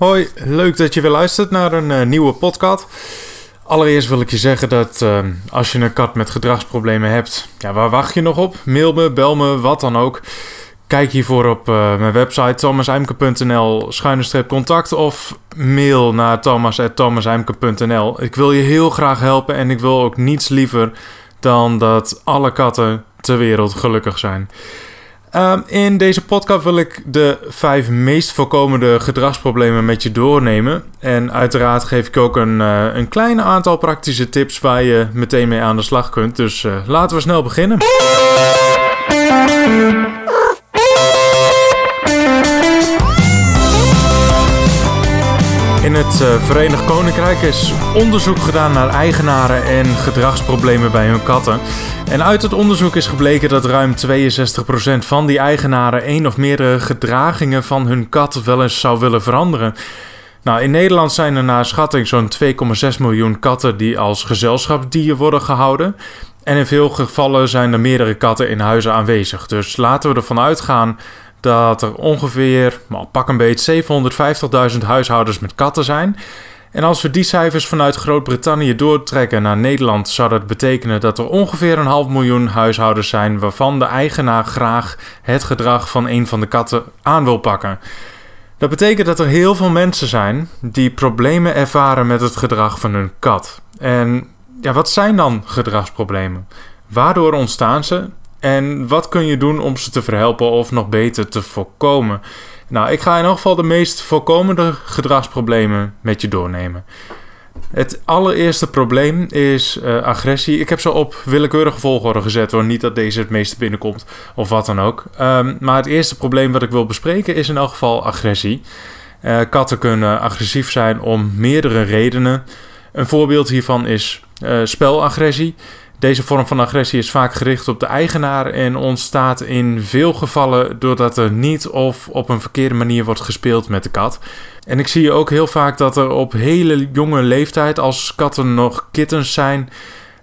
Hoi, leuk dat je weer luistert naar een uh, nieuwe podcast. Allereerst wil ik je zeggen dat uh, als je een kat met gedragsproblemen hebt, ja, waar wacht je nog op? Mail me, bel me, wat dan ook. Kijk hiervoor op uh, mijn website thomaseimke.nl schuine contact of mail naar thomas.thomaseimke.nl. Ik wil je heel graag helpen en ik wil ook niets liever dan dat alle katten ter wereld gelukkig zijn. Um, in deze podcast wil ik de vijf meest voorkomende gedragsproblemen met je doornemen. En uiteraard geef ik ook een, uh, een klein aantal praktische tips waar je meteen mee aan de slag kunt. Dus uh, laten we snel beginnen. In het uh, Verenigd Koninkrijk is onderzoek gedaan naar eigenaren en gedragsproblemen bij hun katten. En uit het onderzoek is gebleken dat ruim 62% van die eigenaren één of meerdere gedragingen van hun kat wel eens zou willen veranderen. Nou, in Nederland zijn er naar schatting zo'n 2,6 miljoen katten die als gezelschapsdier worden gehouden. En in veel gevallen zijn er meerdere katten in huizen aanwezig. Dus laten we ervan uitgaan dat er ongeveer, nou, pak een beetje, 750.000 huishoudens met katten zijn. En als we die cijfers vanuit Groot-Brittannië doortrekken naar Nederland, zou dat betekenen dat er ongeveer een half miljoen huishoudens zijn waarvan de eigenaar graag het gedrag van een van de katten aan wil pakken. Dat betekent dat er heel veel mensen zijn die problemen ervaren met het gedrag van hun kat. En ja, wat zijn dan gedragsproblemen? Waardoor ontstaan ze? En wat kun je doen om ze te verhelpen of nog beter te voorkomen? Nou, ik ga in elk geval de meest voorkomende gedragsproblemen met je doornemen. Het allereerste probleem is uh, agressie. Ik heb ze op willekeurige volgorde gezet hoor. Niet dat deze het meeste binnenkomt of wat dan ook. Um, maar het eerste probleem wat ik wil bespreken is in elk geval agressie. Uh, katten kunnen agressief zijn om meerdere redenen. Een voorbeeld hiervan is uh, spelagressie. Deze vorm van agressie is vaak gericht op de eigenaar en ontstaat in veel gevallen doordat er niet of op een verkeerde manier wordt gespeeld met de kat. En ik zie ook heel vaak dat er op hele jonge leeftijd, als katten nog kittens zijn,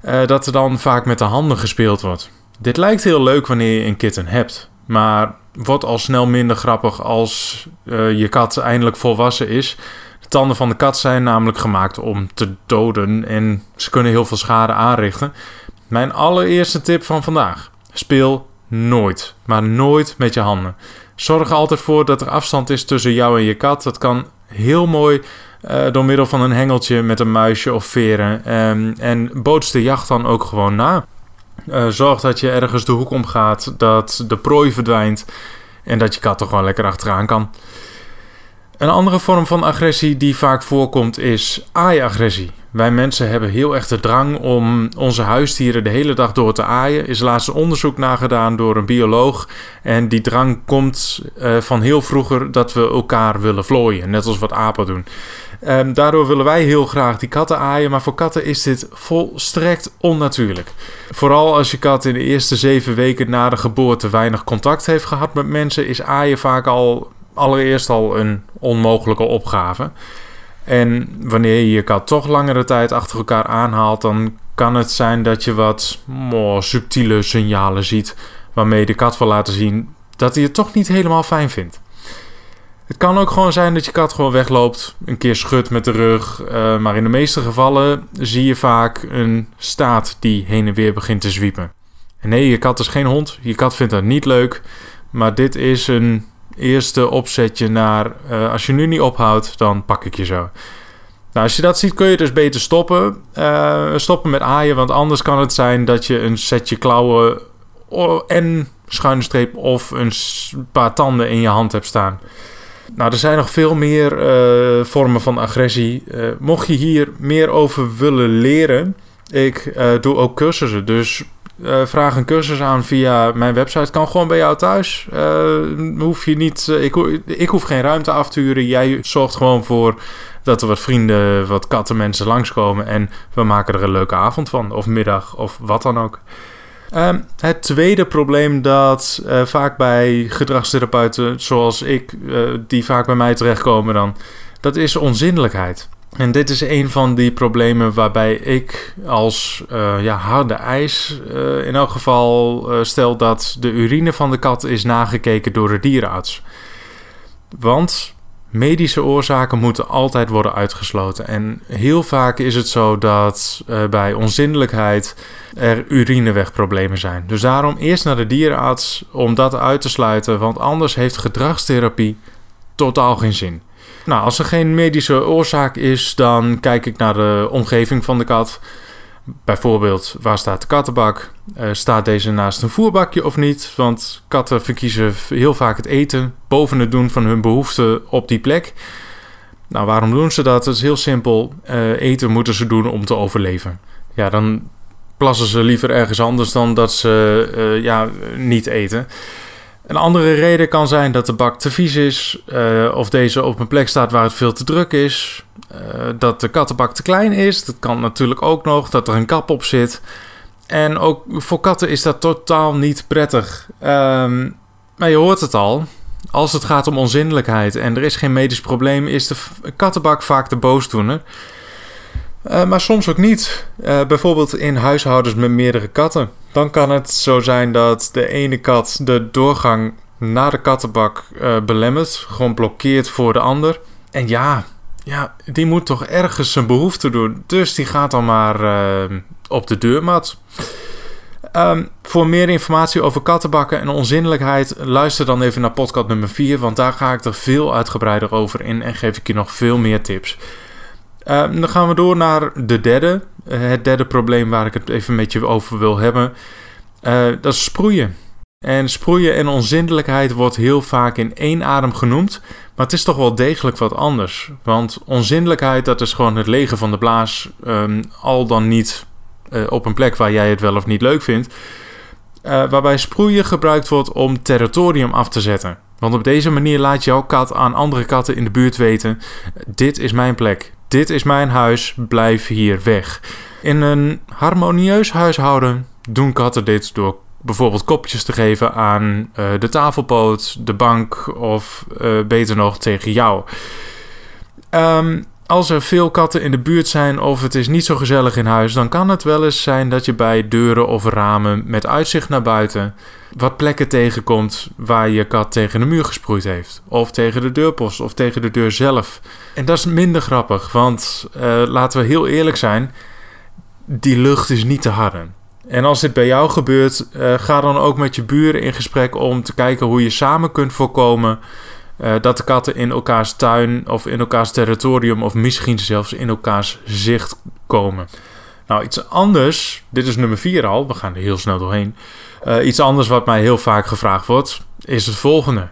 uh, dat er dan vaak met de handen gespeeld wordt. Dit lijkt heel leuk wanneer je een kitten hebt, maar wordt al snel minder grappig als uh, je kat eindelijk volwassen is. De tanden van de kat zijn namelijk gemaakt om te doden en ze kunnen heel veel schade aanrichten. Mijn allereerste tip van vandaag. Speel nooit, maar nooit met je handen. Zorg er altijd voor dat er afstand is tussen jou en je kat. Dat kan heel mooi uh, door middel van een hengeltje met een muisje of veren. Um, en boots de jacht dan ook gewoon na. Uh, zorg dat je ergens de hoek omgaat, dat de prooi verdwijnt en dat je kat er gewoon lekker achteraan kan. Een andere vorm van agressie die vaak voorkomt is aai-agressie. Wij mensen hebben heel erg de drang om onze huisdieren de hele dag door te aaien. Is laatst onderzoek nagedaan door een bioloog. En die drang komt uh, van heel vroeger dat we elkaar willen vlooien. Net als wat apen doen. Um, daardoor willen wij heel graag die katten aaien. Maar voor katten is dit volstrekt onnatuurlijk. Vooral als je kat in de eerste zeven weken na de geboorte weinig contact heeft gehad met mensen, is aaien vaak al allereerst al een onmogelijke opgave. En wanneer je je kat toch langere tijd achter elkaar aanhaalt, dan kan het zijn dat je wat subtiele signalen ziet waarmee de kat wil laten zien dat hij het toch niet helemaal fijn vindt. Het kan ook gewoon zijn dat je kat gewoon wegloopt, een keer schudt met de rug, uh, maar in de meeste gevallen zie je vaak een staat die heen en weer begint te zwiepen. En nee, je kat is geen hond, je kat vindt dat niet leuk, maar dit is een eerste opzetje naar uh, als je nu niet ophoudt, dan pak ik je zo. Nou, als je dat ziet, kun je dus beter stoppen. Uh, stoppen met aaien, want anders kan het zijn dat je een setje klauwen en schuine streep of een paar tanden in je hand hebt staan. Nou, er zijn nog veel meer uh, vormen van agressie. Mocht je hier meer over willen leren, ik doe ook cursussen. Dus uh, vraag een cursus aan via mijn website. Kan gewoon bij jou thuis. Uh, hoef je niet, uh, ik, ik hoef geen ruimte af te huren. Jij zorgt gewoon voor dat er wat vrienden, wat kattenmensen langskomen. En we maken er een leuke avond van. Of middag, of wat dan ook. Uh, het tweede probleem dat vaak bij gedragstherapeuten zoals ik, die vaak bij mij terechtkomen dan, dat is onzindelijkheid. En dit is een van die problemen waarbij ik als uh, ja, harde ijs uh, in elk geval uh, stel dat de urine van de kat is nagekeken door de dierenarts. Want Medische oorzaken moeten altijd worden uitgesloten. En heel vaak is het zo dat bij onzindelijkheid er urinewegproblemen zijn. Dus daarom eerst naar de dierenarts om dat uit te sluiten, want anders heeft gedragstherapie totaal geen zin. Nou, als er geen medische oorzaak is, dan kijk ik naar de omgeving van de kat. Bijvoorbeeld, waar staat de kattenbak? Uh, staat deze naast een voerbakje of niet? Want katten verkiezen heel vaak het eten boven het doen van hun behoeften op die plek. Nou, waarom doen ze dat? Het is heel simpel. Uh, eten moeten ze doen om te overleven. Ja, dan plassen ze liever ergens anders dan dat ze uh, ja, niet eten. Een andere reden kan zijn dat de bak te vies is, uh, of deze op een plek staat waar het veel te druk is, uh, dat de kattenbak te klein is. Dat kan natuurlijk ook nog, dat er een kap op zit. En ook voor katten is dat totaal niet prettig. Um, maar je hoort het al. Als het gaat om onzindelijkheid en er is geen medisch probleem, is de kattenbak vaak de boosdoener. Uh, maar soms ook niet. Uh, bijvoorbeeld in huishoudens met meerdere katten. Dan kan het zo zijn dat de ene kat de doorgang naar de kattenbak uh, belemmert. Gewoon blokkeert voor de ander. En ja, ja, die moet toch ergens zijn behoefte doen. Dus die gaat dan maar op de deurmat. Um, voor meer informatie over kattenbakken en onzinnelijkheid, luister dan even naar podcast nummer 4. Want daar ga ik er veel uitgebreider over in en geef ik je nog veel meer tips. Uh, dan gaan we door naar de derde. Uh, het derde probleem waar ik het even met je over wil hebben. Uh, dat is sproeien. En sproeien en onzindelijkheid wordt heel vaak in één adem genoemd. Maar het is toch wel degelijk wat anders. Want onzindelijkheid, dat is gewoon het legen van de blaas. Um, al dan niet op een plek waar jij het wel of niet leuk vindt. waarbij sproeien gebruikt wordt om territorium af te zetten. Want op deze manier laat jouw kat aan andere katten in de buurt weten: dit is mijn plek. Dit is mijn huis, blijf hier weg. In een harmonieus huishouden doen katten dit door bijvoorbeeld kopjes te geven aan uh, de tafelpoot, de bank of uh, beter nog tegen jou. Um, als er veel katten in de buurt zijn of het is niet zo gezellig in huis, dan kan het wel eens zijn dat je bij deuren of ramen met uitzicht naar buiten wat plekken tegenkomt waar je kat tegen de muur gesproeid heeft. Of tegen de deurpost of tegen de deur zelf. En dat is minder grappig, want uh, laten we heel eerlijk zijn, die lucht is niet te harden. En als dit bij jou gebeurt, uh, ga dan ook met je buren in gesprek om te kijken hoe je samen kunt voorkomen uh, dat de katten in elkaars tuin of in elkaars territorium of misschien zelfs in elkaars zicht komen. Nou, iets anders, dit is nummer 4 al, we gaan er heel snel doorheen. Uh, iets anders wat mij heel vaak gevraagd wordt, is het volgende.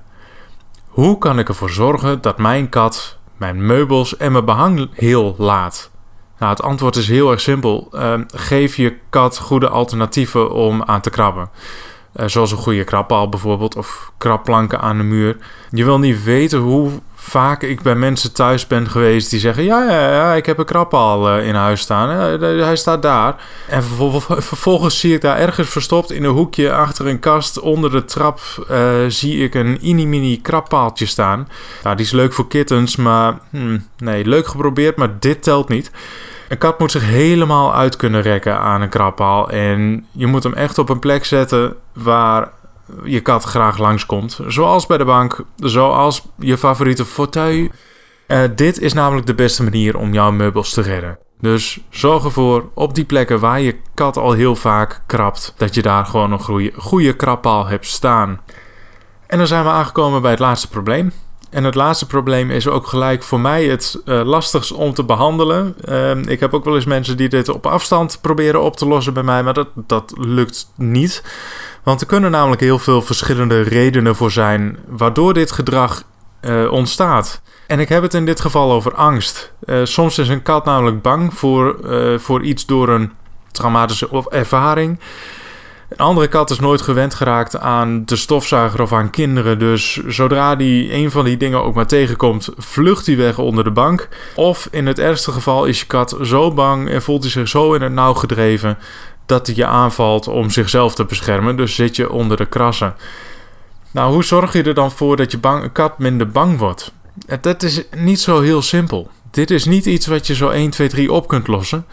Hoe kan ik ervoor zorgen dat mijn kat mijn meubels en mijn behang heel laat? Nou, het antwoord is heel erg simpel. Uh, geef je kat goede alternatieven om aan te krabben. Uh, zoals een goede krabpaal bijvoorbeeld, of krapplanken aan de muur. Je wil niet weten hoe vaak ik bij mensen thuis ben geweest die zeggen: Ja, ja, ja ik heb een krabpaal uh, in huis staan. Uh, hij staat daar. En vervolgens zie ik daar ergens verstopt in een hoekje achter een kast onder de trap. zie ik een mini-mini krappaaltje staan. Nou, die is leuk voor kittens, maar hmm, nee, leuk geprobeerd, maar dit telt niet. Een kat moet zich helemaal uit kunnen rekken aan een krabpaal. En je moet hem echt op een plek zetten waar je kat graag langskomt. Zoals bij de bank, zoals je favoriete fauteuil. Uh, dit is namelijk de beste manier om jouw meubels te redden. Dus zorg ervoor op die plekken waar je kat al heel vaak krabt, dat je daar gewoon een goede, goede krabpaal hebt staan. En dan zijn we aangekomen bij het laatste probleem. En het laatste probleem is ook gelijk voor mij het uh, lastigst om te behandelen. Uh, ik heb ook wel eens mensen die dit op afstand proberen op te lossen bij mij, maar dat, dat lukt niet. Want er kunnen namelijk heel veel verschillende redenen voor zijn waardoor dit gedrag uh, ontstaat. En ik heb het in dit geval over angst. Uh, soms is een kat namelijk bang voor, voor iets door een traumatische ervaring. Een andere kat is nooit gewend geraakt aan de stofzuiger of aan kinderen. Dus zodra die een van die dingen ook maar tegenkomt, vlucht hij weg onder de bank. Of in het ergste geval is je kat zo bang en voelt hij zich zo in het nauw gedreven dat hij je aanvalt om zichzelf te beschermen. Dus zit je onder de krassen. Nou, hoe zorg je er dan voor dat je bang, kat minder bang wordt? Dat is niet zo heel simpel. Dit is niet iets wat je zo 1, 2, 3 op kunt lossen.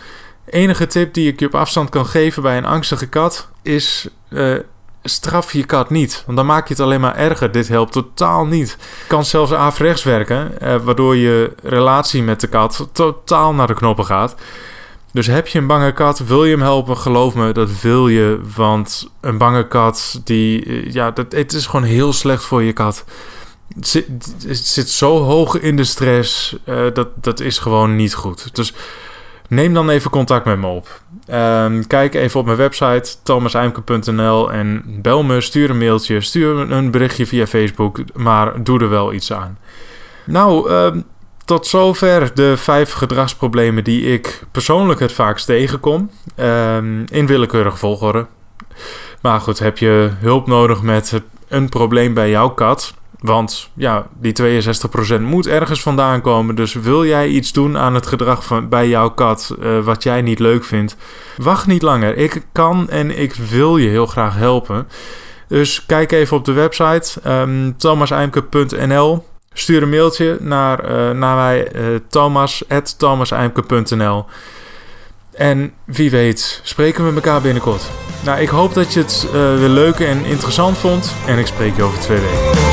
Enige tip die ik je op afstand kan geven bij een angstige kat is: uh, straf je kat niet. Want dan maak je het alleen maar erger. Dit helpt totaal niet. kan zelfs averechts werken, eh, waardoor je relatie met de kat totaal naar de knoppen gaat. Dus heb je een bange kat, wil je hem helpen? Geloof me, dat wil je. Want een bange kat, die, eh, ja, dat, het is gewoon heel slecht voor je kat. Het zit, zit zo hoog in de stress, dat, dat is gewoon niet goed. Dus neem dan even contact met me op. Um, kijk even op mijn website thomaseimke.nl en bel me, stuur een mailtje, stuur een berichtje via Facebook, maar doe er wel iets aan. Nou, um, tot zover de vijf gedragsproblemen die ik persoonlijk het vaakst tegenkom. Um, in willekeurige volgorde. Maar goed, heb je hulp nodig met een probleem bij jouw kat? Want ja, die 62% moet ergens vandaan komen. Dus wil jij iets doen aan het gedrag van, bij jouw kat uh, wat jij niet leuk vindt? Wacht niet langer. Ik kan en ik wil je heel graag helpen. Dus kijk even op de website um, thomaseimke.nl. Stuur een mailtje naar, uh, naar mij, uh, thomas.thomaseimke.nl. En wie weet, spreken we elkaar binnenkort. Nou, ik hoop dat je het uh, weer leuk en interessant vond. En ik spreek je over twee weken.